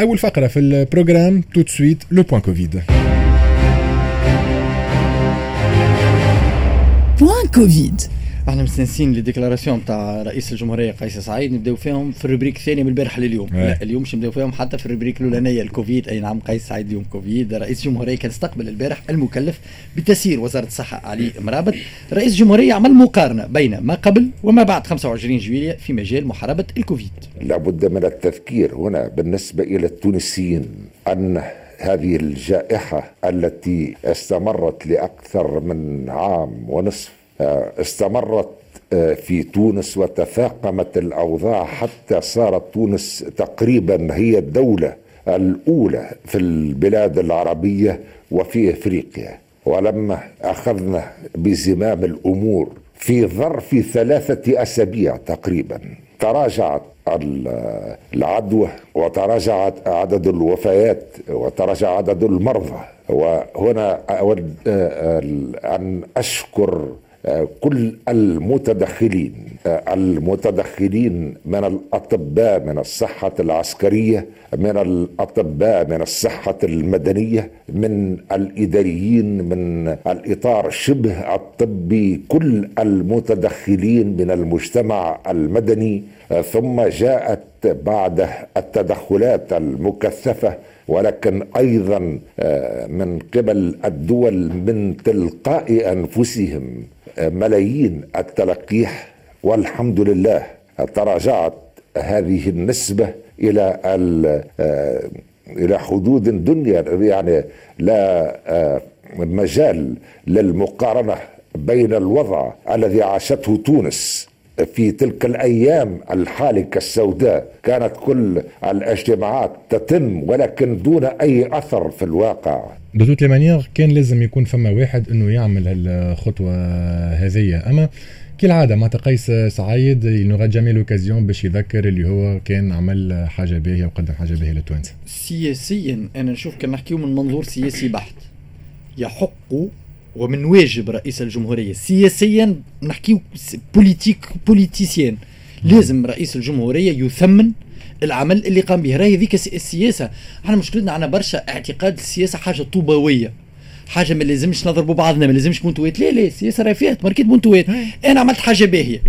اول فقره في ال programme tout de suite le point Covid point Covid إحنا مستنسين les déclarations تاع رئيس الجمهورية قيس سعيد نبداو فيهم في ال rubrique الثاني من البارح لليوم. إيه. لا اليوم مش نبداو فيهم حتى في ال rubrique الأولانية الكوفيد. أي نعم قيس سعيد اليوم كوفيد. رئيس الجمهوريه كان استقبل البارح المكلف بتسيير وزارة الصحة علي مرابط. رئيس الجمهوريه عمل مقارنة بين ما قبل وما بعد 25 جويلية في مجال محاربة الكوفيد. لابد من التذكير هنا بالنسبة إلى التونسيين أن هذه الجائحة التي استمرت لأكثر من عام ونصف استمرت آه، في تونس وتفاقمت الأوضاع حتى صارت تونس تقريبا هي الدولة الأولى في البلاد العربية وفي إفريقيا. ولما أخذنا بزمام الأمور في ظرف ثلاثة أسابيع تقريبا تراجعت ال- العدوى وتراجعت عدد الوفيات وتراجع عدد المرضى. وهنا أود آه، آه، أشكر آه، كل المتدخلين المتدخلين من الأطباء من الصحة العسكرية من الأطباء من الصحة المدنية من الإداريين من الإطار شبه الطبي كل المتدخلين من المجتمع المدني. ثم جاءت بعد التدخلات المكثفة ولكن أيضا آه، من قبل الدول من تلقاء أنفسهم. ملايين التلقيح والحمد لله تراجعت هذه النسبة إلى ال- آه، إلى حدود دنيا يعني لا آه، مجال للمقارنة بين الوضع الذي عاشته تونس. في تلك الأيام الحالكة السوداء كانت كل الاجتماعات تتم ولكن دون أي أثر في الواقع. de toute manière كان لازم يكون فما واحد إنه يعمل هالخطوة هذه أما كالعادة مع قيس سعيد ne rate jamais l'occasion باش يذكر اللي هو كان عمل حاجة باهية وقدم حاجة باهية للتوانسة. سياسيا أنا نشوف كان نحكيو من منظور سياسي بحت. يحق ومن واجب رئيس الجمهورية سياسيا نحكيو politique politicienne لازم رئيس الجمهورية يثمن العمل اللي قام به. راهي ذيك الس- السياسة إحنا مشكلتنا عندنا برشا اعتقاد السياسة حاجة طوباوية حاجة ما لازمش نضربوا بعضنا ما لازمش بنتوات لا لا السياسة راهي فيها ماركت بنتوات أنا عملت حاجة باهية.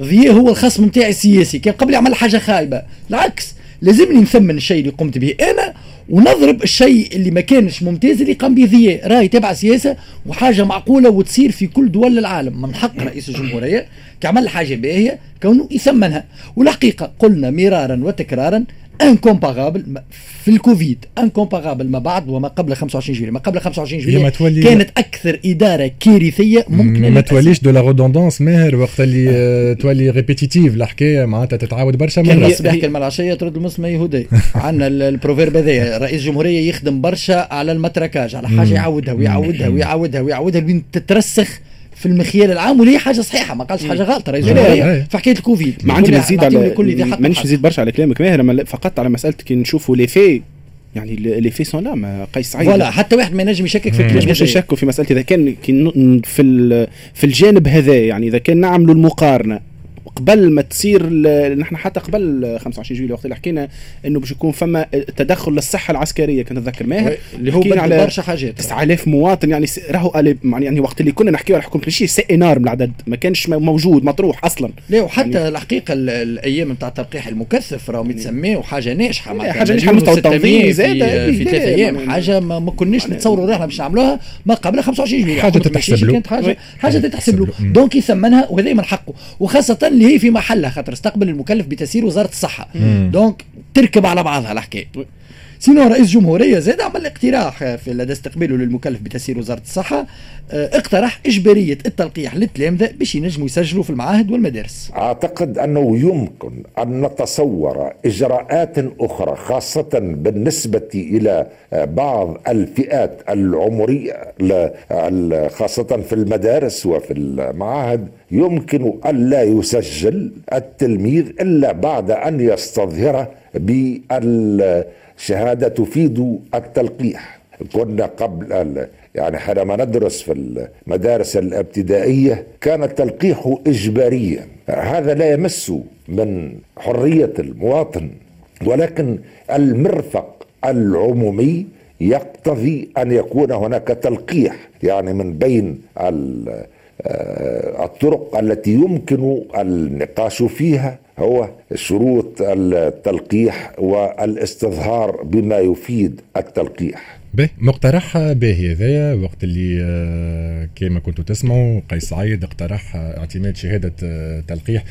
ضياء هو الخصم نتاعي السياسي. كان قبل يعمل حاجة خايبة. العكس لازمني نثمن الشيء اللي قمت به. أنا ونضرب الشيء اللي ما كانش ممتاز اللي قام به ضياء. راهي تبع سياسة وحاجة معقولة وتصير في كل دول العالم. من حق رئيس الجمهورية كعمل حاجة باهية كونه يثمنها. والحقيقة قلنا مرارا وتكرارا incomparable في الكوفيد incomparable ما بعد وما قبل 25 جويلية ما قبل 25 هي ما جويلية تولي- كانت أكثر إدارة كارثية ممكن ما. توليش de la redondance ماهر وقت اللي آه، تولي répétitive الحكاية معناتها تتعاود برشا مرات الصباح كلمة العشية ترد المسلمة يهودية عندنا ال- ال proverbe هذايا رئيس الجمهورية يخدم برشا على ال matraquage على حاجة يعاودها ويعاودها ويعاودها ويعاودها لين تترسخ. في المخيال العام واللي هي حاجة صحيحة ما قالش أي. الجمهورية في حكاية الكوفيد. ما عندي نزيد على مانيش. نزيد برشا على كلامك ماهر اما فقط على مسألة كي نشوفوا les faits يعني les faits sont là ما قيس سعيد voilà حتى واحد ما ينجم يشكك في الكلام مش هذايا. نشكوا في مسألة إذا كان في ال- في الجانب هذا يعني إذا كان نعملوا المقارنة. قبل ما تصير ال- نحن حتى قبل 25 جويلية وقت اللي حكينا إنه باش يكون فما تدخل للصحة العسكرية كنت نتذكر ماهر؟ اللي هو على برشا حاجات. 9000 مواطن يعني راهو قال- يعني وقت اللي كنا نحكيو على حكومه الشيء سي إنارم العدد ما كانش موجود مطروح أصلا. لا وحتى الحقيقة ال- الأيام نتاع التلقيح المكثف راهم يتسميو ناجحة معناتها. حاجة ناجحة مليون مستوى التنظيم في, زادة، في لا، ثلاث لا، أيام ما- كناش نتصوروا روحنا باش نعملوها ما قبل 25 جويلية. حاجة حكومة تتحسب له. حاجة تتحسب له. donc يثمنها وهذا من حقه. وخاصة اللي هي في محلها خاطر استقبل المكلف بتسيير وزارة الصحة. donc تركب على بعضها الحكاية sinon رئيس جمهورية زاد عمل اقتراح في لدى استقباله للمكلف بتسيير وزارة الصحة آه، اقترح إجبارية التلقيح للتلامذة باش ينجموا يسجلوا في المعاهد والمدارس. أعتقد أنه يمكن أن نتصور إجراءات أخرى خاصة بالنسبة إلى بعض الفئات العمرية ل- ال- خاصة في المدارس وفي المعاهد. يمكن الا يسجل التلميذ إلا بعد أن يستظهر بالشهاده تفيد التلقيح. كنا قبل يعني حينما ندرس في المدارس الابتدائية كان التلقيح إجباريا. هذا لا يمس من حرية المواطن ولكن المرفق العمومي يقتضي أن يكون هناك تلقيح يعني من بين آه، الطرق التي يمكن النقاش فيها هو شروط التلقيح والاستظهار بما يفيد التلقيح. به مقترح باهي هذايا وقت اللي آه، كما كنتوا تسمعوا قيس سعيد اقترح اعتماد شهادة آه، تلقيح.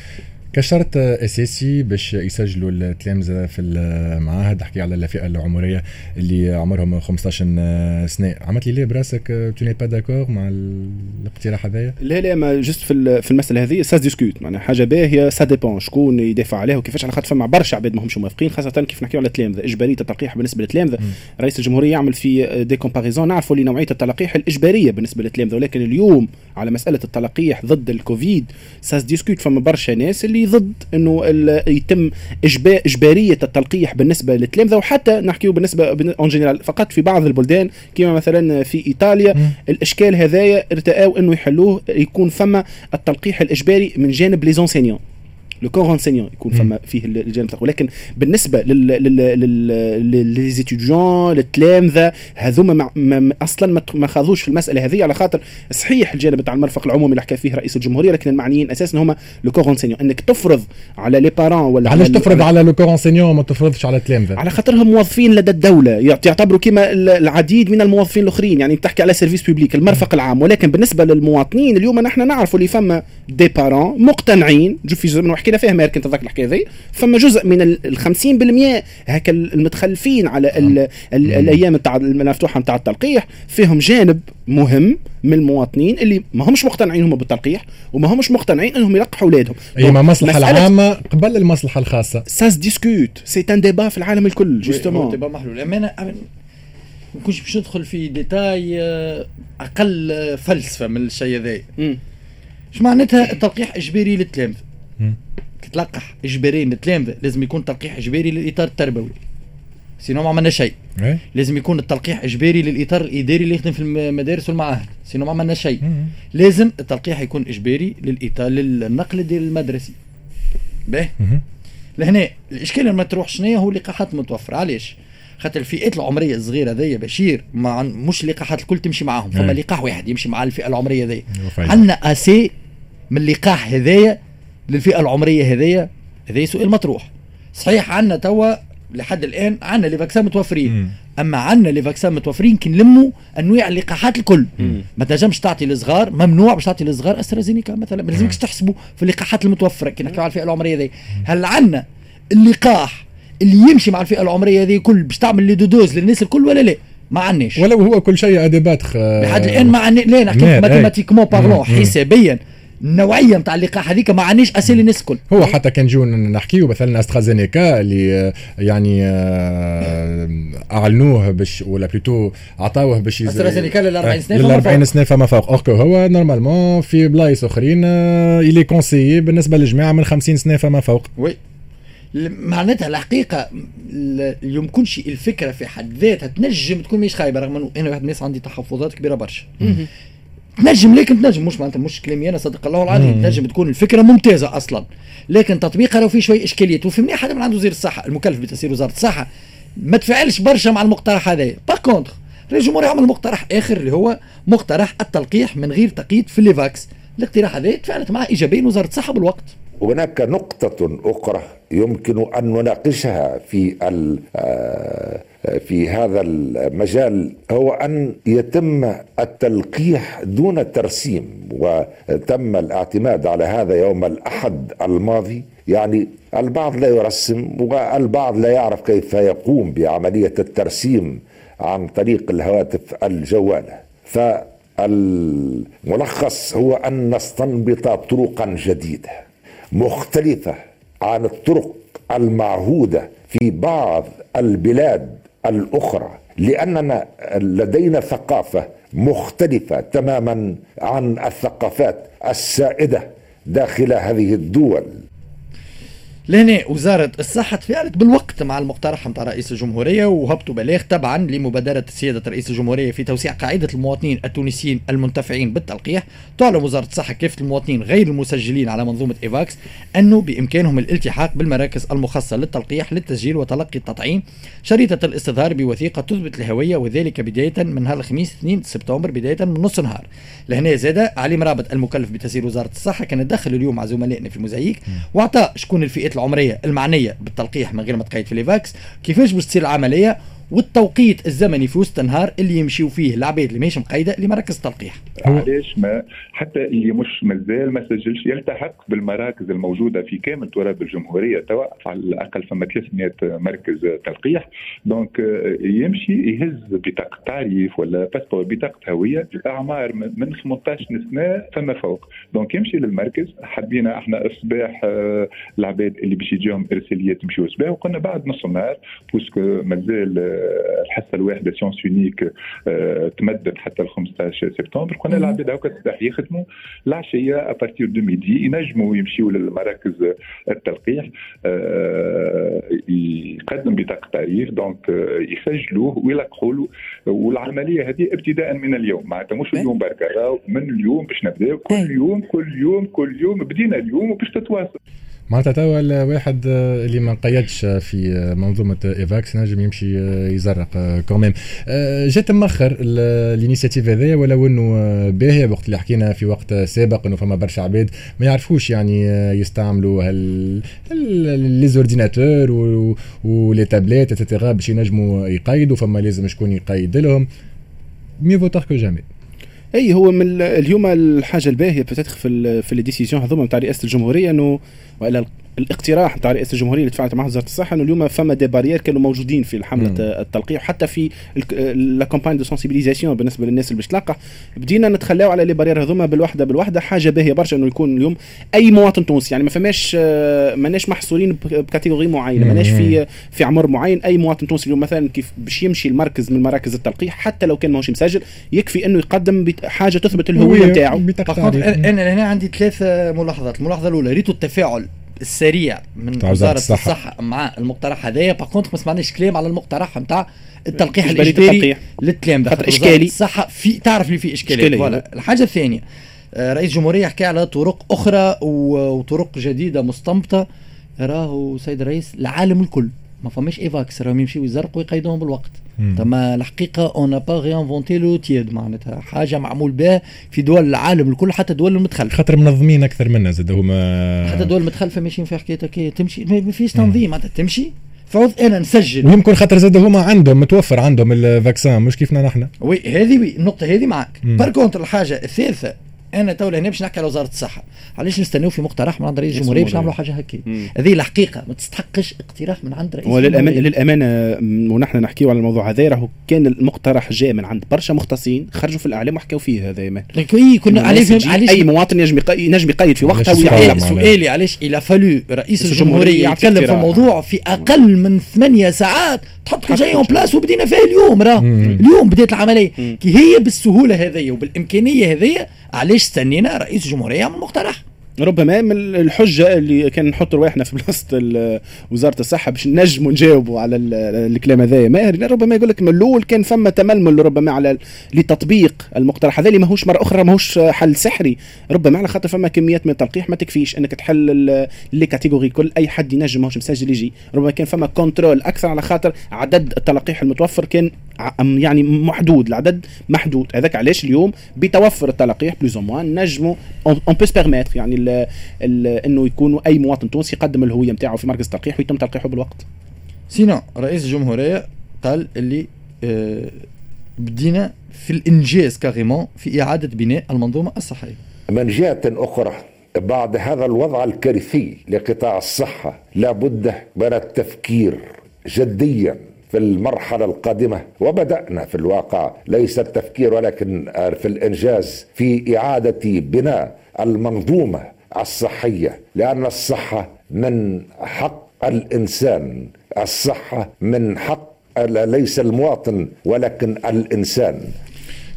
كشرط أساسي باش يسجلوا التلامذه في المعاهد احكي على الفئة العمرية اللي عمرهم 15 سنة. عملت لي ليه parce que tu n'es pas d'accord مع الاقتراح هذايا؟ لا لا mais juste في في المسألة هذه ça se discute معناها حاجة باهية ça dépend شكون يدافع عليها وكيفاش؟ على خاطر فما برشا عباد ماهمش موافقين خاصة كيف نحكيو على التلامذة. إجبارية التلقيح بالنسبة للتلامذة. رئيس الجمهورية يعمل في des comparaisons نعرفوا لنوعيه التلقيح الإجبارية بالنسبة للتلامذة ولكن اليوم على مسألة التلقيح ضد الكوفيد ça se discute فما برشا ناس اللي ضد إنه يتم إجبارية التلقيح بالنسبة للتلامذه وحتى نحكيو بالنسبة en général فقط في بعض البلدان كما مثلا في إيطاليا م. الإشكال هذايا ارتأوا إنه يحلوه يكون فما التلقيح الإجباري من جانب les enseignants le corps enseignant يكون فما فيه الجانب ولكن بالنسبة ل les étudiants للتلامذه هذوما أصلا ما خاضوش في المسألة هذه على خاطر صحيح الجانب تاع المرفق العمومي اللي حكى فيه رئيس الجمهورية لكن المعنيين أساسا هما le corps enseignant إنك تفرض على les parents ولا علاش تفرض على le corps enseignant وما تفرضش على التلامذة؟ على خاطرهم موظفين لدى الدولة يعتبروا كما العديد من الموظفين الآخرين. يعني تحكي على service public المرفق العام. ولكن بالنسبة للمواطنين اليوم نحن نعرفوا اللي فما des parents مقتنعين. جو في حكينا فيها مارك انت ذاك الحكاية ذي فما جزء من ال 50% هكا المتخلفين على ال ال الأيام تاع المفتوحة نتاع التلقيح فيهم جانب مهم من المواطنين اللي ما همش مقتنعين هم بالتلقيح وما همش مقتنعين إنهم يلقحوا أولادهم. أي ما المصلحه العامة قبل المصلحة الخاصة. ça se discute c'est un débat في العالم الكل justement débat محلول. امانه ما نكونش باش ندخل في ديتاي آه، أقل فلسفة من الشيء هذا. إيش معناتها التلقيح إجباري للتلامذة؟ تلقح إجباري للتلامذه لازم يكون تلقيح إجباري للإطار التربوي. سينو ما عملنا شيء. إيه؟ لازم يكون التلقيح إجباري للإطار الإداري اللي يخدم في المدارس والمعاهد. سينو ما عملنا شيء. لازم التلقيح يكون إجباري للاطار للنقل ديال المدرسي باهي. لهنا الإشكال المطروح شنو هو اللقاحات المتوفره علاش؟ خاطر الفئات العمرية الصغيرة هذيا بشير ما مش اللقاحات الكل تمشي معاهم. فما إيه. لقاح واحد يمشي مع الفئة العمرية هذيا. عندنا assez من اللقاح هذايا للفئة العمرية هذيا هذا سؤال مطروح صحيح عندنا توا لحد الآن عندنا les vaccins متوفرين. مم. أما عندنا les vaccins متوفرين كي نلموا انواع اللقاحات الكل. مم. ما تنجمش تعطي للصغار ممنوع باش تعطي للصغار أسترازينيكا مثلا. ما لازمكش تحسبوا في اللقاحات المتوفرة. كي نحكيو على الفئة العمرية هذه هل عندنا اللقاح اللي يمشي مع الفئة العمرية هذه كل باش تعمل لي deux doses للناس الكل ولا لا؟ ما عندناش. ولو هو كل شيء à débattre لحد الآن ما عندنا لا نحكي mathématiquement parlant حسابيا. النوعيه نتاع اللقاح هذيك ما عندناش أسيل الناس الكل هو حتى كان نجيو نحكيو مثلا أسترازينيكا اللي آه، يعني آه، أعلنوه باش ولا plutôt عطاوه باش أسترازينيكا لل 40 سنه لل 40 سنة فما فوق. OK هو normalement في بلايص أخرين il est conseillé بالنسبة للجماعة من 50 سنة فما فوق. oui. معناتها الحقيقة يمكنش الفكرة في حد ذاتها تنجم تكون مش خايبة رغم إنه أنا واحد الناس عندي تحفظات كبيرة برشا. تنجم لكن تنجم. مش معناتها مش كلامي أنا صدق الله العظيم. تنجم تكون الفكرة ممتازة أصلا. لكن تطبيقها لو في شوي إشكاليات وفي منيح حدا من عنده وزير الصحة المكلف بتسيير وزارة الصحة ما تفعلش برشا مع المقترح هذا. par contre رئيس الجمهوريه عمل مقترح آخر اللي هو مقترح التلقيح من غير تقييد في الايفاكس الاقتراح هذا تفاعلت معه ايجابيا وزارة الصحة بالوقت. هناك نقطة أخرى يمكن أن نناقشها في آه، في هذا المجال هو أن يتم التلقيح دون ترسيم وتم الاعتماد على هذا يوم الأحد الماضي. يعني البعض لا يرسم والبعض لا يعرف كيف يقوم بعملية الترسيم عن طريق الهواتف الجوالة. فالملخص هو أن نستنبط طرقا جديدة مختلفة عن الطرق المعهودة في بعض البلاد الأخرى لأننا لدينا ثقافة مختلفة تماما عن الثقافات السائدة داخل هذه الدول. لهنا وزارة الصحة تفاعلت بالوقت مع المقترح نتاع رئيس الجمهورية وهبطوا بلاغ تبعا لمبادرة سيادة رئيس الجمهورية في توسيع قاعدة المواطنين التونسيين المنتفعين بالتلقيح. تعلم وزارة الصحة كافة المواطنين غير المسجلين على منظومة إيفاكس أنه بإمكانهم الالتحاق بالمراكز المخصصة للتلقيح للتسجيل وتلقي التطعيم. شريطة الاستظهار بوثيقة تثبت الهوية وذلك بداية من هذا الخميس 2 سبتمبر بداية من نص نهار لهنا زاد علي مرابط المكلف بتسيير وزارة الصحة. كان دخل اليوم مع زملائنا في الموزاييك واعطى شكون الفئات العمرية المعنية بالتلقيح من غير ما تقيد في ليفاكس. كيفاش باش تصير العملية؟ والتوقيت الزمني في وسط النهار اللي يمشيو فيه العباد اللي ماهيش مقيده لمراكز التلقيح. علاش ما؟ حتى اللي مش مازال ما سجلش يلتحق بالمراكز الموجودة في كامل تراب الجمهورية توا على الأقل فما 300 مركز تلقيح. donc يمشي يهز بطاقة تعريف ولا باسبور بطاقة هوية اعمار من 18 سنة فما فوق. donc يمشي للمركز. حبينا إحنا الصباح آه، العباد اللي باش يجيهم ارساليات يمشيو الصباح وقلنا بعد نص النهار parce que مازال الحصه الواحدة séance unique آه، تمدد حتى ل 15 سبتمبر. قلنا العباد هكا الصباح يخدموا. العشية à partir de midi ينجموا يمشيوا للمراكز التلقيح آه، يقدم بطاقة تعريف donc آه، يسجلوه ويلقحوا له والعملية هذه ابتداء من اليوم. معناتها مش اليوم بركة من اليوم باش نبداو. كل يوم كل يوم كل يوم. بدينا اليوم وباش تتواصل. معناتها توا الواحد اللي ما نقيدش في منظومة إيفاكس نجم يمشي يزرق quand même جات مأخر ال initiative هذايا ولو انه باهية وقت اللي حكينا في وقت سابق إنه فما برشا عباد ما يعرفوش يعني يستعملوا les ordinateurs و les tablettes et cetera باش ينجموا يقيدوا فما لازم شكون يقيد لهم. mieux vaut que jamais et هو من اليوم الحاجة الباهية بتدخل في في les décisions هذوما نتاع رئاسة الجمهورية إنه والا الاقتراح نتاع رئاسه الجمهورية اللي تفاعلت مع وزارة الصحة إنه اليوم فما des barrières كانوا موجودين في حملة التلقيح حتى في la campagne de sensibilisation بالنسبة للناس اللي باش تلقح. بدينا نتخلاو على les barrières هذوما بالوحدة بالوحدة حاجة باهية برشا إنه يكون اليوم أي مواطن تونسي يعني ما فماش ماناش محصورين ب catégorie معينة ماناش في في عمر معين. أي مواطن تونسي اليوم مثلا كيف باش يمشي المركز من مراكز التلقيح حتى لو كان ماهوش مسجل يكفي إنه يقدم حاجة تثبت الهوية نتاعو. أنا هنا عندي ثلاث ملاحظات. الملاحظة الأولى ريتو التفاعل. السريع من وزارة الصحة. الصحة مع المقترح هذايا. باغ ما سمعناش كلام على المقترح نتاع التلقيح الإجباري للتلام خاطر إشكالي. الصحة. في تعرف اللي في اشكاليه فوالا. الحاجة الثانية آه، رئيس الجمهورية حكى على طرق أخرى وطرق جديدة مستنبطة. راهو سيد الرئيس العالم الكل ما فماش إيفاكس راهم يمشيو يزرقوا ويقيدوهم بالوقت. تما الحقيقة اون با ريانفونتي لو تيد معناتها حاجة معمول بها في دول العالم الكل حتى دول المتخلفه خاطر منظمين أكثر منا زاد هما حتى دول المتخلفه ماشيين في حكايه تمشي. ما فيش تنظيم معناتها تمشي. فعوض أنا نسجل. ويمكن خاطر زاد هما عندهم متوفر عندهم ال vaccin مش كيفنا نحن. oui هذه oui النقطة هذه معك par contre الحاجة الثالثة أنا تو هنا باش نحكي على وزارة الصحة. علاش نستناو في مقترح من عند رئيس الجمهورية باش نعملوا حاجة هكا؟ هذه الحقيقة ما تستحقش اقتراح من عند رئيس وللامانه للأمانة ونحن نحكيو على الموضوع هذا راهو كان المقترح جاء من عند برشا مختصين خرجوا في الأعلام وحكاو فيه هذا ما اي كنا علاش علاش أي مواطن ينجم ينجم يقيد في وقته ويعلم سؤالي علاش il a fallu رئيس الجمهورية يتكلم في الموضوع في أقل من ثمانية ساعات تحط كل شيء en place وبدينا فيه اليوم راه. اليوم بدات العملية. كي هي بالسهولة هذه وبالإمكانية هذه علاش استنينا رئيس الجمهورية من مقترح؟ ربما من الحجة اللي كان نحط رواحنا في بلاصة وزارة الصحة باش نجموا نجاوبوا على الكلام هذا ماهر ربما يقول لك من الأول كان فما تململ ربما على لتطبيق المقترح هذا اللي ماهوش مرة أخرى ماهوش حل سحري. ربما على خاطر فما كميات من التلقيح ما تكفيش أنك تحل les catégories كل أي حد ينجم ماهوش مسجل يجي. ربما كان فما contrôle أكثر على خاطر عدد التلقيح المتوفر كان يعني محدود العدد محدود. هذاك علاش اليوم بتوفر التلقيح plus ou moins نجموا on permettre يعني ال ال انه يكون اي مواطن تونسي يقدم الهوية نتاعه في مركز التلقيح ويتم تلقيحه بالوقت. sinon رئيس الجمهورية قال اللي آه بدينا في الإنجاز carrément في إعادة بناء المنظومة الصحية. من جهة أخرى بعد هذا الوضع الكارثي لقطاع الصحة لابد من التفكير جديا في المرحلة القادمة. وبدأنا في الواقع ليس التفكير ولكن في الإنجاز في إعادة بناء المنظومة الصحية لأن الصحة من حق الإنسان. الصحة من حق ليس المواطن ولكن الإنسان.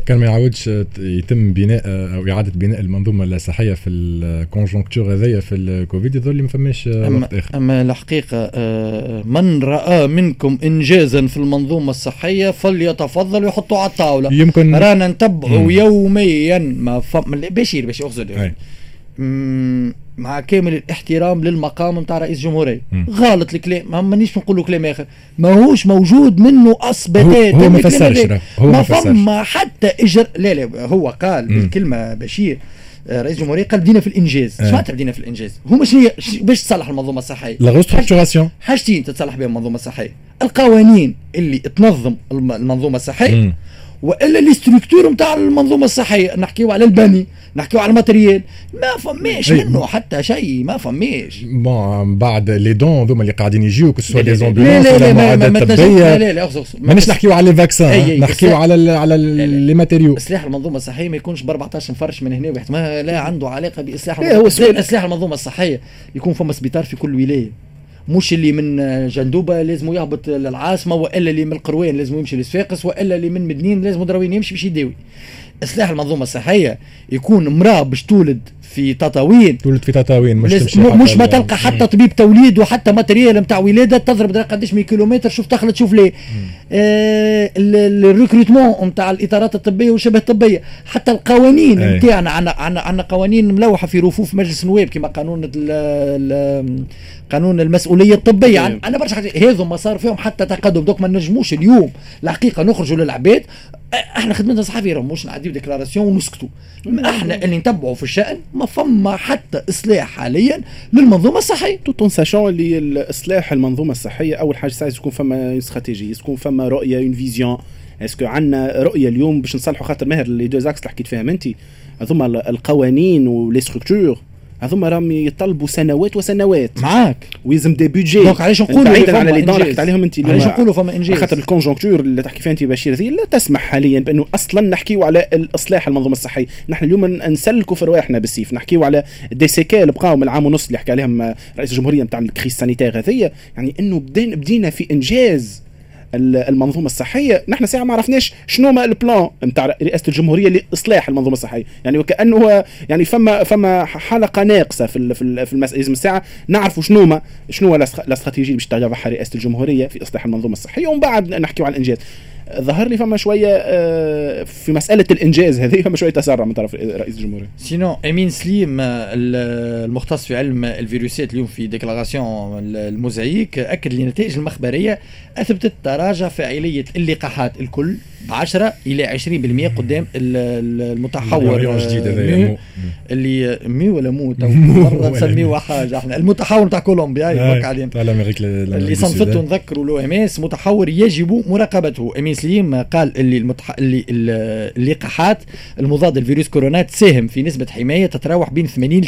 كان ما يعاودش يتم بناء أو إعادة بناء المنظومة الصحيه في الكونجونكتور هذايا في الكوفيد يظل ما فماش وقت آخر. أما الحقيقة آه، من رأى منكم انجازا في المنظومة الصحية فليتفضل يحطوا على الطاولة. يمكن رانا نتبعوا يوميا ما فم بشير باش أخذ مع كامل الاحترام للمقام نتاع رئيس جمهوريه غلط الكلام. ما مانيش نقول له كلام آخر. ماهوش موجود منه اثباتات هو, هو ما فسرش هو ما فما حتى اجر لا لا هو قال بالكلمة بشير آه، رئيس الجمهوريه قال بدينا في الإنجاز. إيش معناتها بدينا في الإنجاز؟ هو مش هي باش تصلح المنظومة الصحية. لا structuration حاجتين تتصلح بها المنظومة الصحية. القوانين اللي تنظم المنظومة الصحية. وإلا les structures نتاع المنظومة الصحية. نحكيو على البني نحكيو على ال matériel. ما فماش منه حتى شيء ما فماش. Bon بعد les dons ذوما اللي قاعدين يجيو que ce soit les ambulances ولا المعدات الطبيه لا لا مانيش نحكيو على les vaccins نحكيو على على les matériaux إصلاح المنظومة الصحية ما يكونش ب 14 مفرش من هنا واحد ما لا عنده علاقة بإصلاح هو إصلاح المنظومة الصحية. يكون فما سبيطار في كل ولاية. مش اللي من جندوبة لازم يهبط للعاصمة وإلا اللي من القيروان لازم يمشي لصفاقس وإلا اللي من مدنين لازم دروين يمشي باش يداوي. اصلاح المنظومة الصحية يكون امراه باش تولد في تطاوين. تولد في تطاوين مش تمشي مش ما تلقى حتى طبيب توليد وحتى matériel نتاع ولادة تضرب قداش من كيلومتر. شوف تخلط تشوف ليه آه ال recrutement نتاع الإطارات الطبية وشبه الطبية. حتى القوانين نتاعنا عندنا عندنا قوانين ملوحة في رفوف مجلس النواب كما قانون قانون المسؤولية الطبية. عن أنا برشا حاجات هذو ما صار فيهم حتى تقدم. donc ما نجموش اليوم الحقيقة نخرجوا للعباد. إحنا خدمتنا صحفيه مش نعديو déclaration ونسكتوا. إحنا اللي نتبعوا في الشأن ما فما حتى إصلاح حاليا للمنظومة الصحية. tout en sachant اللي اصلاح المنظومة الصحية أول حاجة ساعة يكون فما استراتيجي يكون فما رؤية une vision est-ce que عندنا رؤية اليوم باش نصلحوا خاطر ماهر les deux axes اللي حكيت فيهم انت هذوما القوانين و les structures هذوما راهم يطلبوا سنوات وسنوات. معاك. ويلزم des budgets donc علاش نقولوا بعيدا على les dons حكيت عليهم أنت علاش نقولوا فما إنجاز؟ خاطر ال conjoncture اللي تحكي فيها أنت بشير ذي لا تسمح حاليا بأنه أصلا نحكيو على الإصلاح المنظومة الصحية. نحن اليوم نسلكوا في رواحنا بالسيف. نحكيو على des séquelles بقاو من العام ونص اللي حكى عليهم رئيس الجمهورية نتاع ال crise sanitaire هذيا. يعني أنه بدينا في إنجاز. المنظومة الصحية. نحن ساعة ما عرفناش شنو ما ال plan نتاع رئاسة الجمهورية لإصلاح المنظومة الصحية. يعني وكأنه يعني فما فما حلقة ناقصة في في المساله لازم الساعة. نعرفوا شنو ما شنو الاستراتيجيه باش تتبعها رئاسة الجمهورية في إصلاح المنظومة الصحية. ومن بعد نحكيو على الإنجاز. ظهر لي فما شوية آه، في مسألة الإنجاز هذه فما شوية تسرع من طرف رئيس الجمهورية. sinon امين سليم المختص في علم الفيروسات اليوم في déclaration الموزايك أكد لي النتائج المخبرية أثبتت تراجع فاعليه اللقاحات الكل. 10 إلى 20% قدام المتحور. جديد اللي مي ولا مو؟ مرة نسميه حاجة إحنا المتحور نتاع كولومبيا اللي صنفته نذكروا l'OMS متحور يجب مراقبته. امين سليم قال اللي المتح... اللي اللقاحات المضاده لفيروس كورونا تساهم في نسبة حماية تتراوح بين 80 ل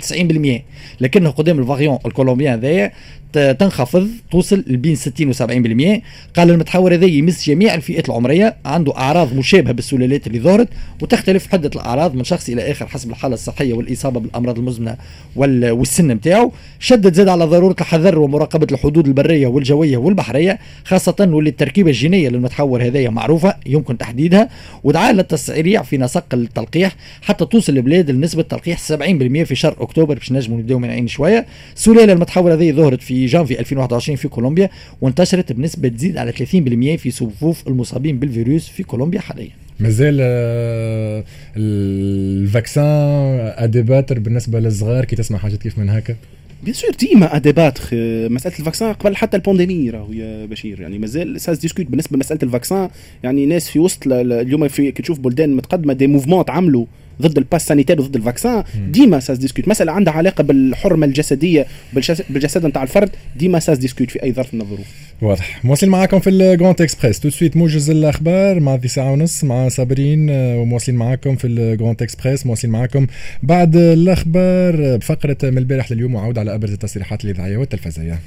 90% لكنه قدام ال variant colombien ذايا تنخفض توصل بين 60 و 70% قال المتحور هذا يمس جميع الفئات العمرية عنده اعراض مشابهة بالسلالات اللي ظهرت وتختلف حدة الأعراض من شخص إلى آخر حسب الحالة الصحية والإصابة بالأمراض المزمنة والسن نتاعو شدد زاد على ضرورة الحذر ومراقبة الحدود البرية والجوية والبحرية خاصة واللي التركيبة الجينية للمتحور هذايا معروفة يمكن تحديدها. ودعا للتسريع في نسق التلقيح حتى توصل البلاد لنسبة تلقيح 70% في شهر أكتوبر باش نجموا نبداو من عين شوية. سلاله المتحور هذه ظهرت في جانفي 2021 في كولومبيا وانتشرت بنسبة تزيد على 30% في صفوف المصابين بالفيروس في كولومبيا. حاليا. مازال آه، ال vaccin à débattre بالنسبة للصغار كي تسمع حاجات كيف من هكا؟ bien sûr ديما à débattre مسألة ال vaccin قبل حتى ال pandémie راهو يا بشير. يعني مازال ça se discute بالنسبة لمسألة ال vaccin. يعني ناس في وسط اليوم في كي تشوف بلدان متقدمة des mouvements عملوا ضد ال pass sanitaire وضد ال vaccin ديما ça se discute مسألة عندها علاقة بالحرمة الجسدية بالجسد نتاع الفرد ديما ça se discute في أي ظرف من الظروف. واضح. مواصلين معاكم في ال Grand Express tout de suite موجز الأخبار. مع ذي ساعة ونص مع صابرين آه، ومواصلين معاكم في ال Grand Express مواصلين معاكم بعد الأخبار. بفقرة من البارح لليوم وعود على أبرز التصريحات الإذاعية والتلفزيونية.